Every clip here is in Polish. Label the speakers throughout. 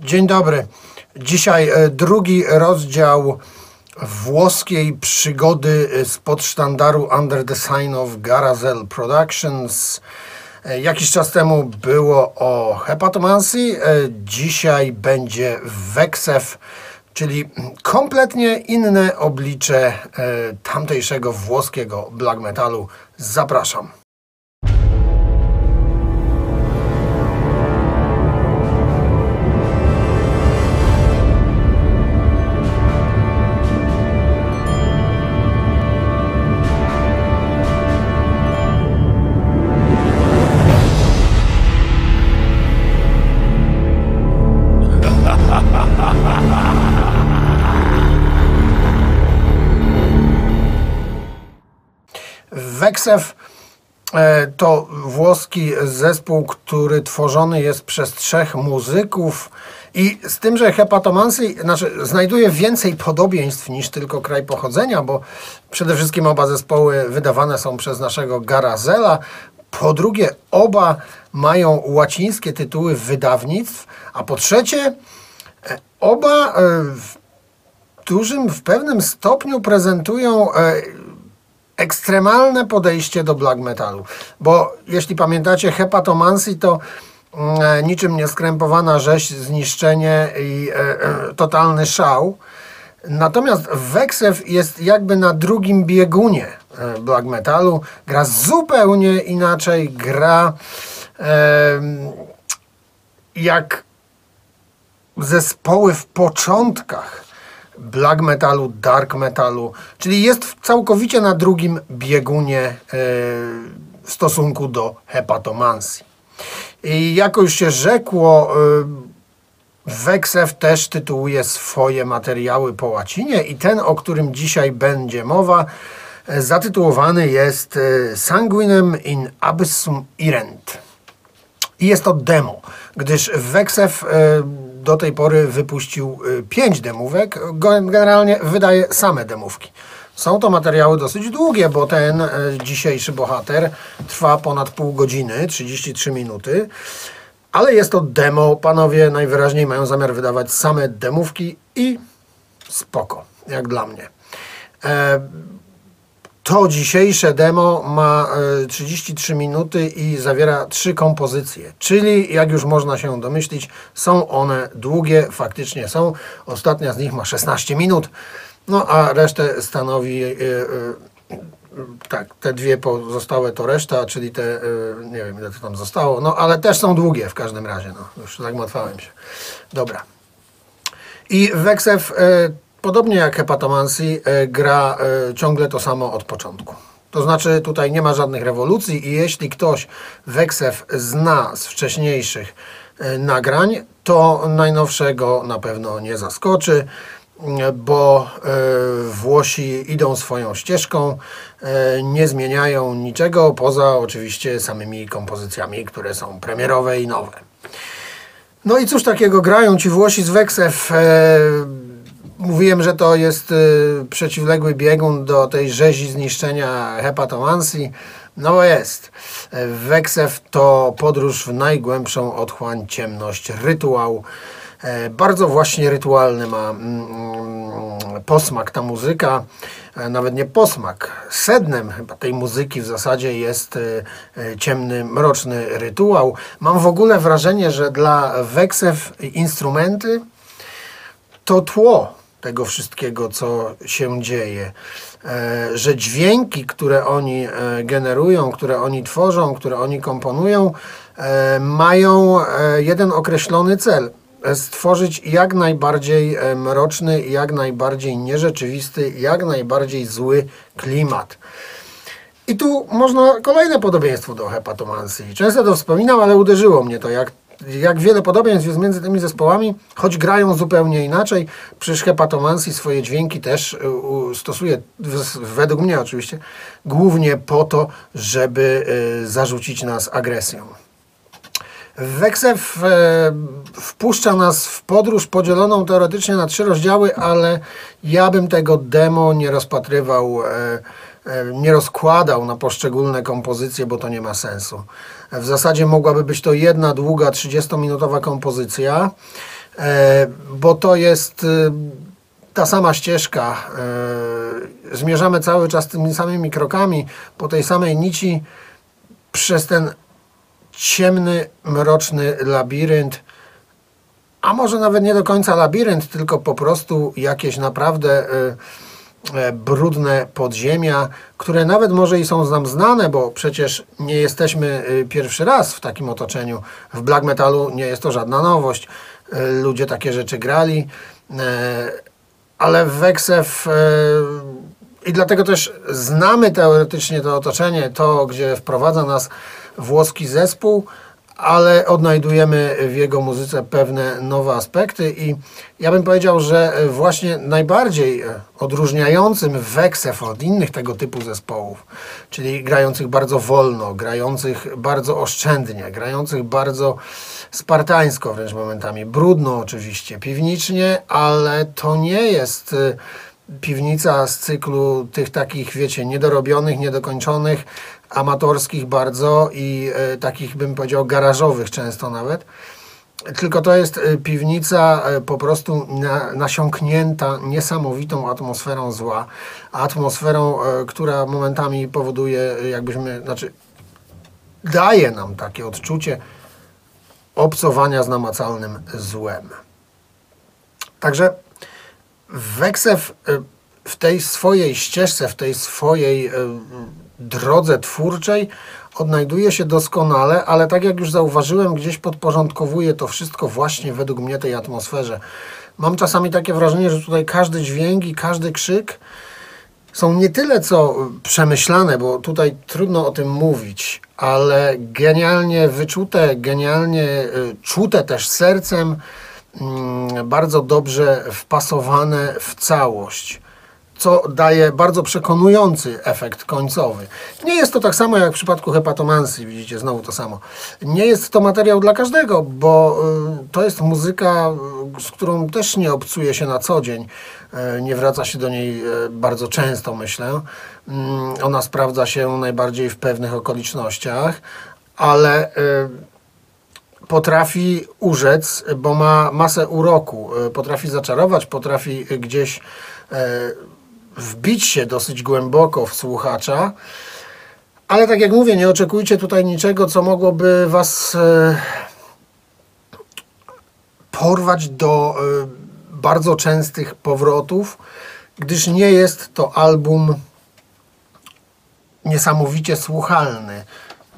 Speaker 1: Dzień dobry. Dzisiaj e, drugi rozdział włoskiej przygody e, spod sztandaru Under the Sign of Garazel Productions. E, Jakiś czas temu było o hepatomansji, e, dzisiaj będzie Weksew, czyli kompletnie inne oblicze tamtejszego włoskiego black metalu. Zapraszam. Weksew e, to włoski zespół, który tworzony jest przez trzech muzyków i z tym, że hepatomansy znaczy, znajduje więcej podobieństw niż tylko kraj pochodzenia, bo przede wszystkim oba zespoły wydawane są przez naszego Garazela. Po drugie, oba mają łacińskie tytuły wydawnictw, a po trzecie, e, oba e, w dużym, w pewnym stopniu prezentują ekstremalne podejście do black metalu. Bo jeśli pamiętacie hepatomancy, to mm, e, niczym nieskrępowana rzeź, zniszczenie i e, e, totalny szał. Natomiast Weksew jest jakby na drugim biegunie e, black metalu. Gra zupełnie inaczej, gra e, jak zespoły w początkach black metalu, dark metalu, czyli jest całkowicie na drugim biegunie e, w stosunku do hepatomansji. I jako już się rzekło, e, Weksew też tytułuje swoje materiały po łacinie i ten, o którym dzisiaj będzie mowa, e, zatytułowany jest Sanguinem in Abyssum Irent. I jest to demo, gdyż Weksew do tej pory wypuścił e, pięć demówek. Generalnie wydaje same demówki. Są to materiały dosyć długie, bo ten e, dzisiejszy bohater trwa ponad pół godziny, 33 minuty. Ale jest to demo. Panowie najwyraźniej mają zamiar wydawać same demówki i spoko, jak dla mnie. E, to dzisiejsze demo ma e, 33 minuty i zawiera trzy kompozycje, czyli jak już można się domyślić, są one długie, faktycznie są. Ostatnia z nich ma 16 minut, no a resztę stanowi, e, e, tak, te dwie pozostałe to reszta, czyli te, e, nie wiem ile to tam zostało, no ale też są długie w każdym razie, no już zagmatwałem się. Dobra. I Weksew, e, podobnie jak Hepatomancy, e, gra e, ciągle to samo od początku. To znaczy tutaj nie ma żadnych rewolucji i jeśli ktoś Weksew zna z wcześniejszych e, nagrań, to najnowszego na pewno nie zaskoczy, m, bo Włosi idą swoją ścieżką, nie zmieniają niczego poza oczywiście samymi kompozycjami, które są premierowe i nowe. No i cóż takiego grają ci Włosi z Weksew. Mówiłem, że to jest e, przeciwległy biegun do tej rzezi zniszczenia hepatomansji. No jest. Weksew to podróż w najgłębszą otchłań, ciemność, rytuał. E, bardzo właśnie rytualny ma mm, mm, posmak ta muzyka, e, nawet nie posmak. Sednem chyba tej muzyki w zasadzie jest e, e, ciemny, mroczny rytuał. Mam w ogóle wrażenie, że dla Weksew instrumenty to tło tego wszystkiego, co się dzieje. E, że dźwięki, które oni e, generują, które oni tworzą, które oni komponują, e, mają jeden określony cel. Stworzyć jak najbardziej mroczny, jak najbardziej nierzeczywisty, jak najbardziej zły klimat. I tu można kolejne podobieństwo do hepatomansji. Często to wspominam, ale uderzyło mnie to, jak, jak wiele podobieństw jest między tymi zespołami, choć grają zupełnie inaczej. Przecież hepatomansji swoje dźwięki też y, stosuje, według mnie oczywiście, głównie po to, żeby y, zarzucić nas agresją. Weksew e, wpuszcza nas w podróż podzieloną teoretycznie na trzy rozdziały, ale ja bym tego demo nie rozpatrywał, e, e, nie rozkładał na poszczególne kompozycje, bo to nie ma sensu. W zasadzie mogłaby być to jedna długa 30-minutowa kompozycja, e, bo to jest e, ta sama ścieżka. E, zmierzamy cały czas tymi samymi krokami po tej samej nici przez ten ciemny, mroczny labirynt, a może nawet nie do końca labirynt, tylko po prostu jakieś naprawdę brudne podziemia, które nawet może i są nam znane, bo przecież nie jesteśmy pierwszy raz w takim otoczeniu. W black metalu nie jest to żadna nowość. Ludzie takie rzeczy grali ale w e, i dlatego też znamy teoretycznie to otoczenie, to gdzie wprowadza nas włoski zespół, ale odnajdujemy w jego muzyce pewne nowe aspekty i ja bym powiedział, że właśnie najbardziej odróżniającym Weksew od innych tego typu zespołów, czyli grających bardzo wolno, grających bardzo oszczędnie, grających bardzo spartańsko wręcz momentami, brudno oczywiście, piwnicznie, ale to nie jest y, piwnica z cyklu tych takich, wiecie, niedorobionych, niedokończonych, amatorskich bardzo i y, takich, bym powiedział, garażowych często nawet. Tylko to jest y, piwnica po prostu na, nasiąknięta niesamowitą atmosferą zła, atmosferą, która momentami powoduje, jakbyśmy, znaczy daje nam takie odczucie, obcowania z namacalnym złem. Także Weksew w tej swojej ścieżce, w tej swojej drodze twórczej odnajduje się doskonale, ale tak jak już zauważyłem, gdzieś podporządkowuje to wszystko właśnie według mnie tej atmosferze. Mam czasami takie wrażenie, że tutaj każdy dźwięk i każdy krzyk są nie tyle co przemyślane, bo tutaj trudno o tym mówić, ale genialnie wyczute, genialnie y, czute też sercem, mm, bardzo dobrze wpasowane w całość co daje bardzo przekonujący efekt końcowy. Nie jest to tak samo jak w przypadku hepatomansji, widzicie, znowu to samo. Nie jest to materiał dla każdego, bo y, to jest muzyka, y, z którą też nie obcuje się na co dzień. Y, nie wraca się do niej bardzo często, myślę. Mm, ona sprawdza się najbardziej w pewnych okolicznościach, ale potrafi urzec, bo ma masę uroku, potrafi zaczarować, potrafi gdzieś wbić się dosyć głęboko w słuchacza. Ale tak jak mówię, nie oczekujcie tutaj niczego, co mogłoby Was e, porwać do e, bardzo częstych powrotów, gdyż nie jest to album niesamowicie słuchalny,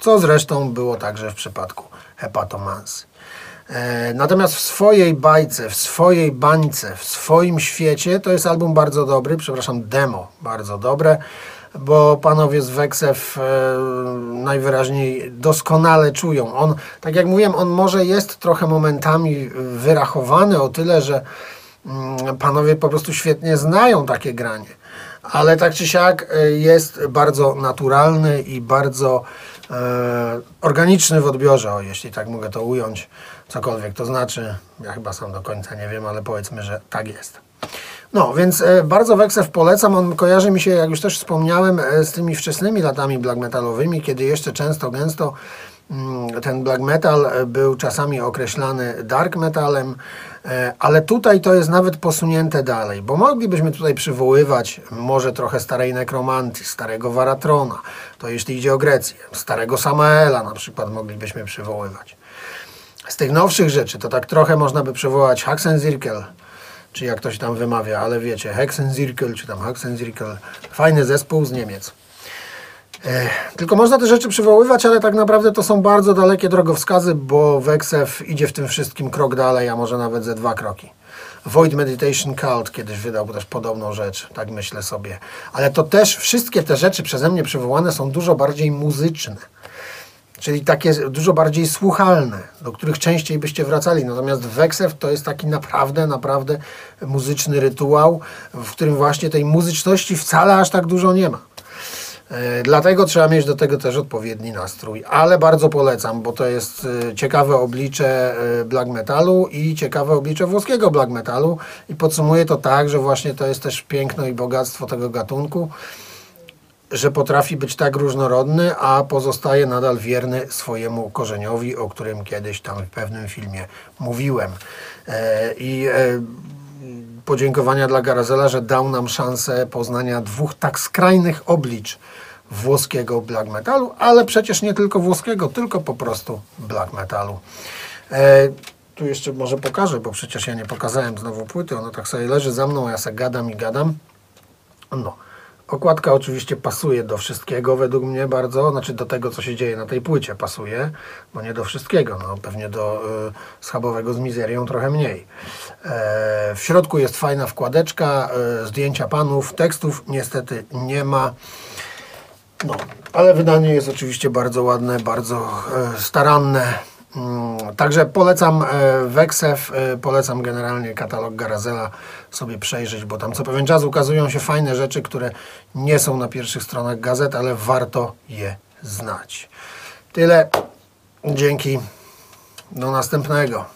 Speaker 1: co zresztą było także w przypadku Hepatomansy. E, natomiast w swojej bajce, w swojej bańce, w swoim świecie to jest album bardzo dobry, przepraszam, demo bardzo dobre, bo panowie z Weksew e, najwyraźniej doskonale czują. On, tak jak mówiłem, on może jest trochę momentami wyrachowany o tyle, że mm, panowie po prostu świetnie znają takie granie. Ale tak czy siak e, jest bardzo naturalny i bardzo organiczny w odbiorze, o, jeśli tak mogę to ująć cokolwiek to znaczy. Ja chyba sam do końca nie wiem, ale powiedzmy, że tak jest. No, więc e, bardzo Weksew polecam. On kojarzy mi się, jak już też wspomniałem, e, z tymi wczesnymi latami black metalowymi, kiedy jeszcze często, gęsto mm, ten black metal e, był czasami określany dark metalem, ale tutaj to jest nawet posunięte dalej, bo moglibyśmy tutaj przywoływać może trochę starej nekromantii, starego Waratrona, to jeśli idzie o Grecję, starego Samaela na przykład moglibyśmy przywoływać. Z tych nowszych rzeczy to tak trochę można by przywołać Haxenzirkel, czy jak to się tam wymawia, ale wiecie, Hexenzirkel, czy tam Haxenzirkel, fajny zespół z Niemiec. Tylko można te rzeczy przywoływać, ale tak naprawdę to są bardzo dalekie drogowskazy, bo Weksew idzie w tym wszystkim krok dalej, a może nawet ze dwa kroki. Void Meditation Cult kiedyś wydał też podobną rzecz, tak myślę sobie. Ale to też wszystkie te rzeczy przeze mnie przywołane są dużo bardziej muzyczne czyli takie dużo bardziej słuchalne, do których częściej byście wracali. Natomiast Weksew to jest taki naprawdę, naprawdę muzyczny rytuał, w którym właśnie tej muzyczności wcale aż tak dużo nie ma. E, dlatego trzeba mieć do tego też odpowiedni nastrój, ale bardzo polecam, bo to jest e, ciekawe oblicze e, black metalu i ciekawe oblicze włoskiego black metalu i podsumuję to tak, że właśnie to jest też piękno i bogactwo tego gatunku, że potrafi być tak różnorodny, a pozostaje nadal wierny swojemu korzeniowi, o którym kiedyś tam w pewnym filmie mówiłem. E, I e, podziękowania dla Garazela, że dał nam szansę poznania dwóch tak skrajnych oblicz włoskiego black metalu, ale przecież nie tylko włoskiego, tylko po prostu black metalu. E, tu jeszcze może pokażę, bo przecież ja nie pokazałem znowu płyty, ona tak sobie leży za mną, ja se gadam i gadam. No. Okładka oczywiście pasuje do wszystkiego według mnie bardzo, znaczy do tego, co się dzieje na tej płycie pasuje, bo nie do wszystkiego, no pewnie do y, schabowego z mizerią trochę mniej. E, w środku jest fajna wkładeczka, y, zdjęcia panów, tekstów niestety nie ma. No, ale wydanie jest oczywiście bardzo ładne, bardzo e, staranne. Mm, Także polecam e, Weksew, e, polecam generalnie katalog Garazela sobie przejrzeć, bo tam co pewien czas ukazują się fajne rzeczy, które nie są na pierwszych stronach gazet, ale warto je znać. Tyle. Dzięki. Do następnego.